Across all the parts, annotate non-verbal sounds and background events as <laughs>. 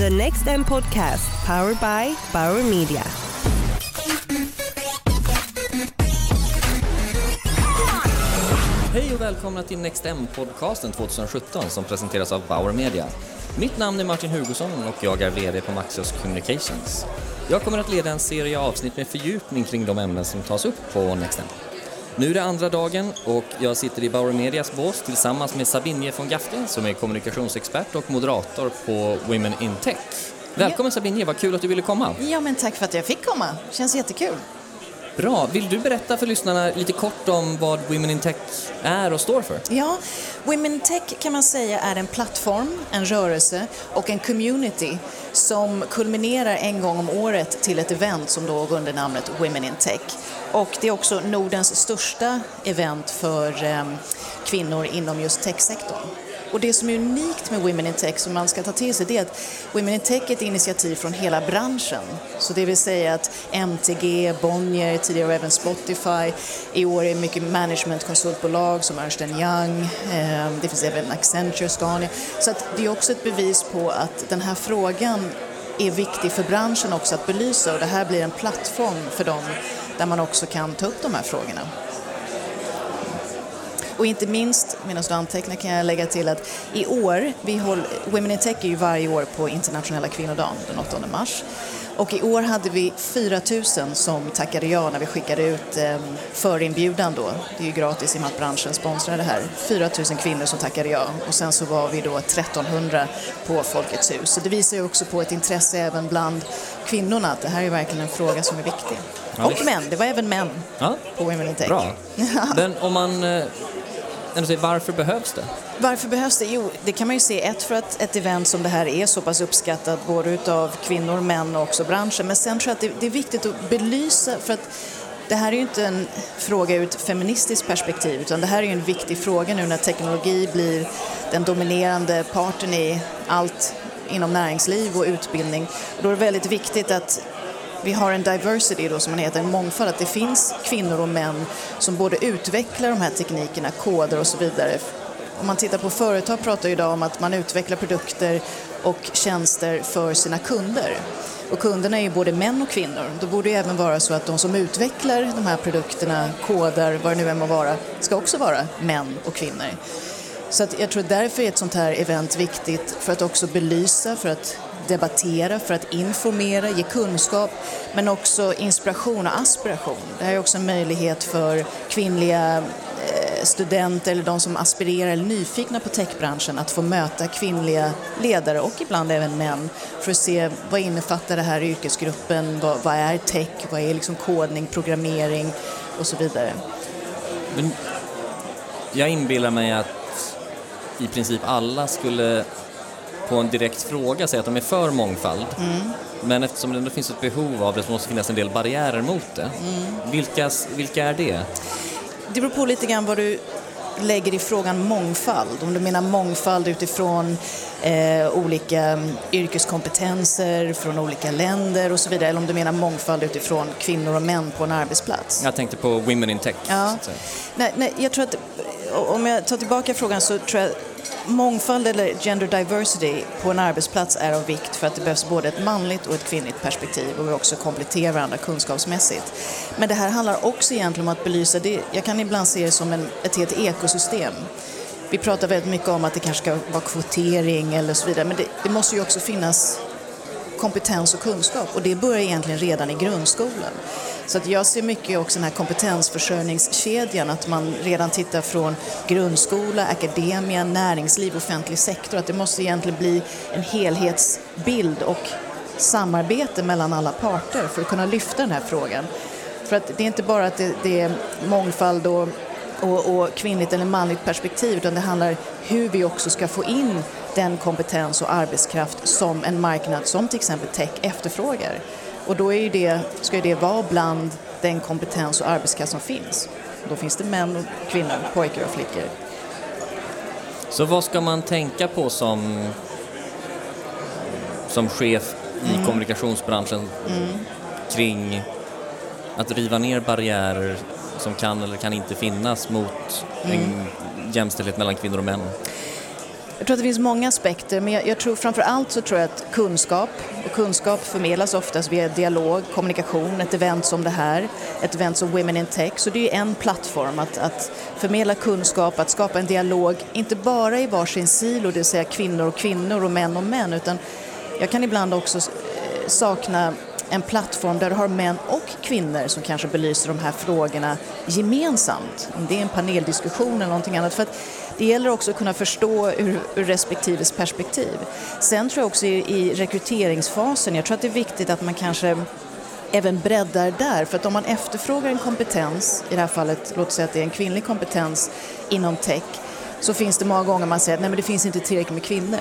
The Next M Podcast, powered by Bauer Media. Hej och välkomna till Next M-podcasten 2017 som presenteras av Bauer Media. Mitt namn är Martin Hugosson och jag är VD på Maxios Communications. Jag kommer att leda en serie avsnitt med fördjupning kring de ämnen som tas upp på Next M. Nu är det andra dagen och jag sitter i Bauer Medias bås tillsammans med Sabine von Gaften som är kommunikationsexpert och moderator på Women in Tech. Välkommen Sabine, vad kul att du ville komma. Ja, men tack för att jag fick komma. Känns jättekul. Bra, vill du berätta för lyssnarna lite kort om vad Women in Tech är och står för? Ja, Women in Tech kan man säga är en plattform, en rörelse och en community som kulminerar en gång om året till ett event som då går under namnet Women in Tech. Och det är också Nordens största event för eh, kvinnor inom just techsektorn. Och det som är unikt med Women in Tech som man ska ta till sig det är att Women in Tech är ett initiativ från hela branschen. Så det vill säga att MTG, Bonnier, tidigare även Spotify, i år är mycket managementkonsultbolag som Ernst Young, eh, det finns även Accenture, Scania. Så att det är också ett bevis på att den här frågan är viktig för branschen också att belysa och det här blir en plattform för dem där man också kan ta upp de här frågorna. Och inte minst, medan du antecknar kan jag lägga till att i år, vi håller, Women in Tech är ju varje år på internationella kvinnodagen den 8 mars. Och i år hade vi 4 000 som tackade ja när vi skickade ut eh, förinbjudan då. Det är ju gratis i och med att branschen sponsrar det här. 4 000 kvinnor som tackade ja och sen så var vi då 1300 på Folkets hus. Så det visar ju också på ett intresse även bland kvinnorna att det här är verkligen en fråga som är viktig. Ja, och män, det var även män Ja, på Women in Tech. bra. <laughs> Men om man varför behövs det? Varför behövs det? Jo, det kan man ju se. Ett för att ett event som det här är så pass uppskattat både utav kvinnor, män och också branschen. Men sen tror jag att det, det är viktigt att belysa för att det här är ju inte en fråga ur ett feministiskt perspektiv utan det här är ju en viktig fråga nu när teknologi blir den dominerande parten i allt inom näringsliv och utbildning. Och då är det väldigt viktigt att vi har en diversity då som man heter, en mångfald, att det finns kvinnor och män som både utvecklar de här teknikerna, koder och så vidare. Om man tittar på företag pratar ju idag om att man utvecklar produkter och tjänster för sina kunder. Och kunderna är ju både män och kvinnor. Då borde det även vara så att de som utvecklar de här produkterna, kodar, vad det nu än må vara, ska också vara män och kvinnor. Så att jag tror därför är ett sånt här event viktigt för att också belysa, för att debattera, för att informera, ge kunskap men också inspiration och aspiration. Det här är också en möjlighet för kvinnliga eh, studenter eller de som aspirerar eller är nyfikna på techbranschen att få möta kvinnliga ledare och ibland även män för att se vad innefattar det här yrkesgruppen, vad, vad är tech, vad är liksom kodning, programmering och så vidare. Men jag inbillar mig att i princip alla skulle på en direkt fråga säga att de är för mångfald. Men eftersom det ändå finns ett behov av det så måste det finnas en del barriärer mot det. Vilka, vilka är det? Det beror på lite grann vad du lägger i frågan mångfald. Om du menar mångfald utifrån eh, olika mm, yrkeskompetenser från olika länder och så vidare. Eller om du menar mångfald utifrån kvinnor och män på en arbetsplats. Jag tänkte på Women in Tech. Ja. Nej, nej, jag tror att om jag tar tillbaka frågan så tror jag mångfald eller gender diversity på en arbetsplats är av vikt för att det behövs både ett manligt och ett kvinnligt perspektiv och vi också kompletterar varandra kunskapsmässigt. Men det här handlar också egentligen om att belysa det. Jag kan ibland se det som en, ett helt ekosystem. Vi pratar väldigt mycket om att det kanske ska vara kvotering eller så vidare men det, det måste ju också finnas kompetens och kunskap och det börjar egentligen redan i grundskolan. Så att jag ser mycket också den här kompetensförsörjningskedjan, att man redan tittar från grundskola, akademia, näringsliv, offentlig sektor, att det måste egentligen bli en helhetsbild och samarbete mellan alla parter för att kunna lyfta den här frågan. För att det är inte bara att det, det är mångfald och, och, och kvinnligt eller manligt perspektiv utan det handlar hur vi också ska få in den kompetens och arbetskraft som en marknad som till exempel tech efterfrågar. Och då är ju det, ska ju det vara bland den kompetens och arbetskraft som finns. Då finns det män och kvinnor, pojkar och flickor. Så vad ska man tänka på som, som chef i kommunikationsbranschen kring att riva ner barriärer som kan eller kan inte finnas mot en jämställdhet mellan kvinnor och män? Jag tror att det finns många aspekter, men jag, jag tror framför allt så tror jag att kunskap, och kunskap förmedlas oftast via dialog, kommunikation, ett event som det här, ett event som Women in Tech, så det är en plattform att, att förmedla kunskap, att skapa en dialog, inte bara i varsin silo, det vill säga kvinnor och kvinnor och män och män, utan jag kan ibland också eh, sakna en plattform där du har män och kvinnor som kanske belyser de här frågorna gemensamt. Om det är en paneldiskussion eller någonting annat. För att det gäller också att kunna förstå ur, ur respektives perspektiv. Sen tror jag också i, i rekryteringsfasen, jag tror att det är viktigt att man kanske även breddar där. För att om man efterfrågar en kompetens, i det här fallet, låt säga att det är en kvinnlig kompetens inom tech, så finns det många gånger man säger att nej men det finns inte tillräckligt med kvinnor.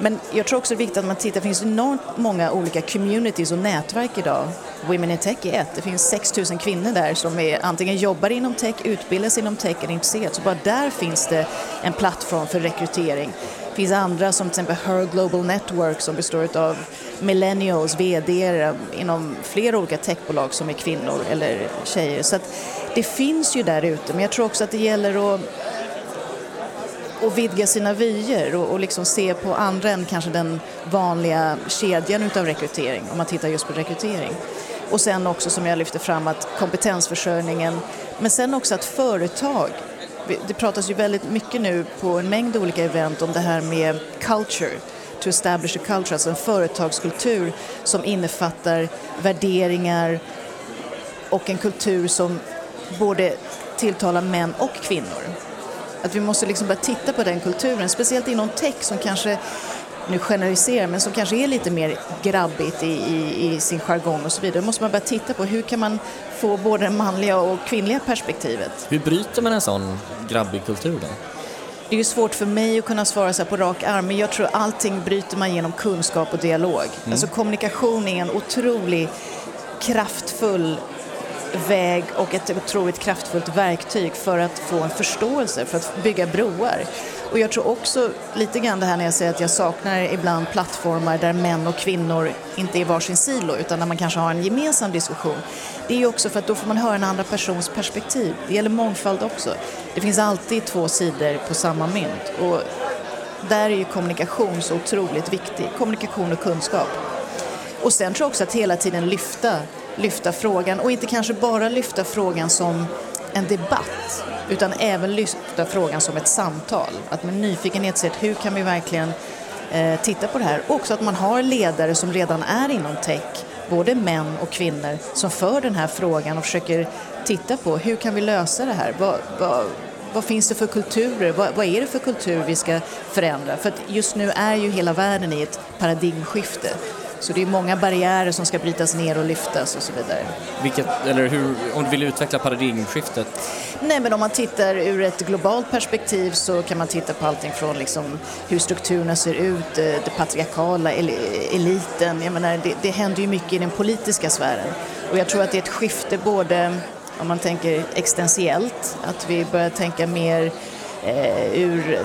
Men jag tror också det är viktigt att man tittar, det finns enormt många olika communities och nätverk idag. Women in Tech är ett, det finns 6 000 kvinnor där som är, antingen jobbar inom tech, utbildar sig inom tech eller intresserade. Så bara där finns det en plattform för rekrytering. Det finns andra som till exempel Her Global Network som består av millennials, vd inom flera olika techbolag som är kvinnor eller tjejer. Så det finns ju där ute, men jag tror också att det gäller att och vidga sina vyer och, och liksom se på andra än kanske den vanliga kedjan utav rekrytering, om man tittar just på rekrytering. Och sen också som jag lyfter fram att kompetensförsörjningen, men sen också att företag, det pratas ju väldigt mycket nu på en mängd olika event om det här med culture, to establish a culture, alltså en företagskultur som innefattar värderingar och en kultur som både tilltalar män och kvinnor. Att vi måste liksom börja titta på den kulturen, speciellt inom tech som kanske nu generaliserar, men som kanske är lite mer grabbigt i, i, i, sin jargong och så vidare. Då måste man börja titta på hur kan man få både det manliga och kvinnliga perspektivet. Hur bryter man en sån grabbig kultur då? Det är ju svårt för mig att kunna svara så på rak arm, men jag tror allting bryter man genom kunskap och dialog. Mm. Alltså kommunikation är en otroligt kraftfull väg och ett otroligt kraftfullt verktyg för att få en förståelse, för att bygga broar. Och jag tror också lite grann det här när jag säger att jag saknar ibland plattformar där män och kvinnor inte är varsin silo utan där man kanske har en gemensam diskussion. Det är ju också för att då får man höra en andra persons perspektiv. Det gäller mångfald också. Det finns alltid två sidor på samma mynt och där är ju kommunikation så otroligt viktig. Kommunikation och kunskap. Och sen tror jag också att hela tiden lyfta lyfta frågan och inte kanske bara lyfta frågan som en debatt utan även lyfta frågan som ett samtal. Att med nyfikenhet se hur kan vi verkligen eh, titta på det här. Och också att man har ledare som redan är inom tech, både män och kvinnor, som för den här frågan och försöker titta på hur kan vi lösa det här? Vad, vad, vad finns det för kulturer? Vad, vad, är det för kultur vi ska förändra? För att just nu är ju hela världen i ett paradigmskifte. Så det är många barriärer som ska brytas ner och lyftas och så vidare. Vilket, eller hur, om du vill utveckla paradigmskiftet? Nej, men om man tittar ur ett globalt perspektiv så kan man titta på allting från liksom hur strukturerna ser ut, eh, det patriarkala, eliten. Jag menar, det, det händer ju mycket i den politiska sfären. Och jag tror att det är ett skifte både om man tänker existentiellt, att vi börjar tänka mer eh, ur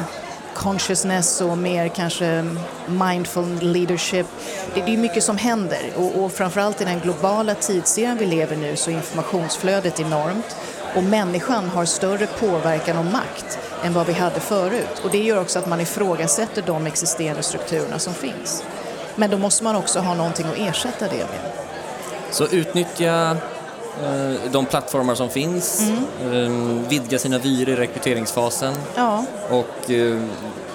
consciousness och mer kanske mindful leadership. Det, det är mycket som händer och, och framförallt i den globala tidsserien vi lever nu så är informationsflödet enormt och människan har större påverkan och makt än vad vi hade förut. Och det gör också att man ifrågasätter de existerande strukturerna som finns. Men då måste man också ha någonting att ersätta det med. Så utnyttja de plattformar som finns, mm. Eh, vidga sina vyer i rekryteringsfasen ja. och eh,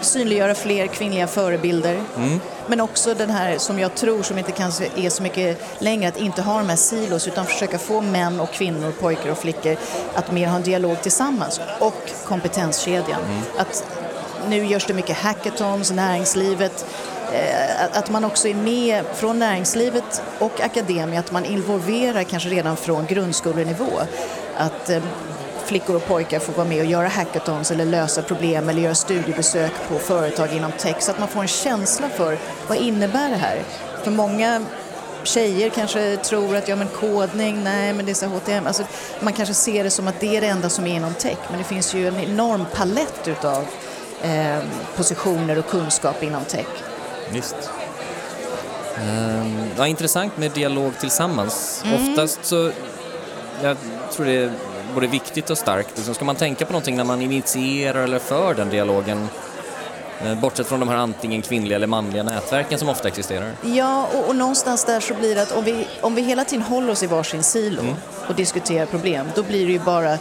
synliggöra fler kvinnliga förebilder. Mm. Men också den här som jag tror som inte kanske är så mycket längre, att inte ha de här silos utan försöka få män och kvinnor, pojkar och flickor att mer ha en dialog tillsammans. Och kompetenskedjan. Mm. Att nu görs det mycket hackathons, näringslivet Eh, Eh, att man också är med från näringslivet och akademia, att man involverar kanske redan från grundskolenivå. Att eh, flickor och pojkar får vara med och göra hackathons eller lösa problem eller göra studiebesök på företag inom tech så att man får en känsla för vad innebär det här? För många tjejer kanske tror att ja men kodning, nej men det är så HTM. Alltså, man kanske ser det som att det är det enda som är inom tech men det finns ju en enorm palett utav eh, positioner och kunskap inom tech. Visst. Um, ja, intressant med dialog tillsammans. Mm. Oftast så, jag tror det är både viktigt och starkt. Liksom, ska man tänka på någonting när man initierar eller för den dialogen, Eh, Bortsett från de här antingen kvinnliga eller manliga nätverken som ofta existerar. Ja, och, och någonstans där så blir det att om vi, om vi hela tiden håller oss i varsin silo och diskuterar problem, då blir det ju bara,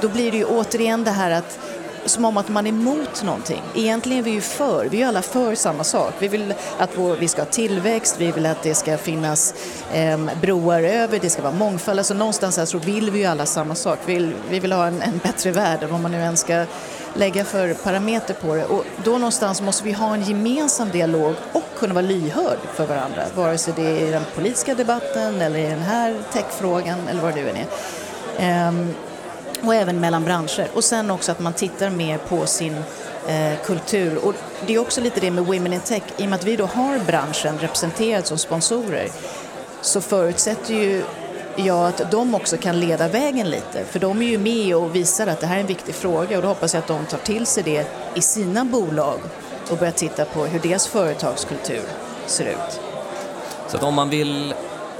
då blir det ju återigen det här att som om att man är emot någonting. Egentligen är vi ju för, vi är alla för samma sak. Vi vill att vår, vi ska ha tillväxt, vi vill att det ska finnas eh, broar över, det ska vara mångfald. Alltså någonstans här så vill vi ju alla samma sak. Vi vill, vi vill ha en, en bättre värld, vad man nu än ska lägga för parameter på det. Och då någonstans måste vi ha en gemensam dialog och kunna vara lyhörd för varandra. Vare sig det är i den politiska debatten eller i den här techfrågan eller vad det nu än är. Ehm, och även mellan branscher. Och sen också att man tittar mer på sin eh, kultur. Och det är också lite det med Women in Tech, i och med att vi då har branschen representerad som sponsorer så förutsätter ju jag att de också kan leda vägen lite. För de är ju med och visar att det här är en viktig fråga och då hoppas jag att de tar till sig det i sina bolag och börjar titta på hur deras företagskultur ser ut. Så att om man vill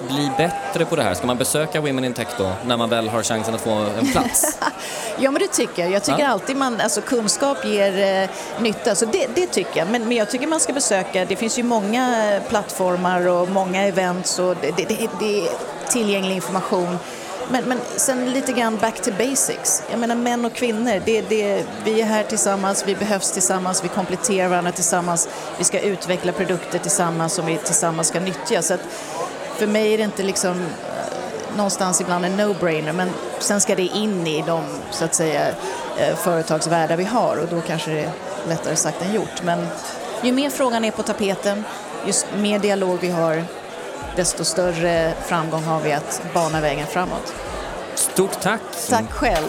bli bättre på det här, ska man besöka Women in Tech då, när man väl har chansen att få en plats? <laughs> Ja, men det tycker jag. Jag tycker Ja. alltid man, alltså kunskap ger eh, nytta, så det, det tycker jag. Men, men jag tycker man ska besöka, det finns ju många plattformar och många events och det, det, det, det är tillgänglig information. Men, men sen lite grann back to basics. Jag menar män och kvinnor, det, det, vi är här tillsammans, vi behövs tillsammans, vi kompletterar varandra tillsammans, vi ska utveckla produkter tillsammans som vi tillsammans ska nyttja. Så att för mig är det inte liksom eh, någonstans ibland en no-brainer men sen ska det in i de så att säga eh, företagsvärldar vi har och då kanske det är lättare sagt än gjort. Men ju mer frågan är på tapeten, ju mer dialog vi har desto större framgång har vi att bana vägen framåt. Stort tack! Tack själv!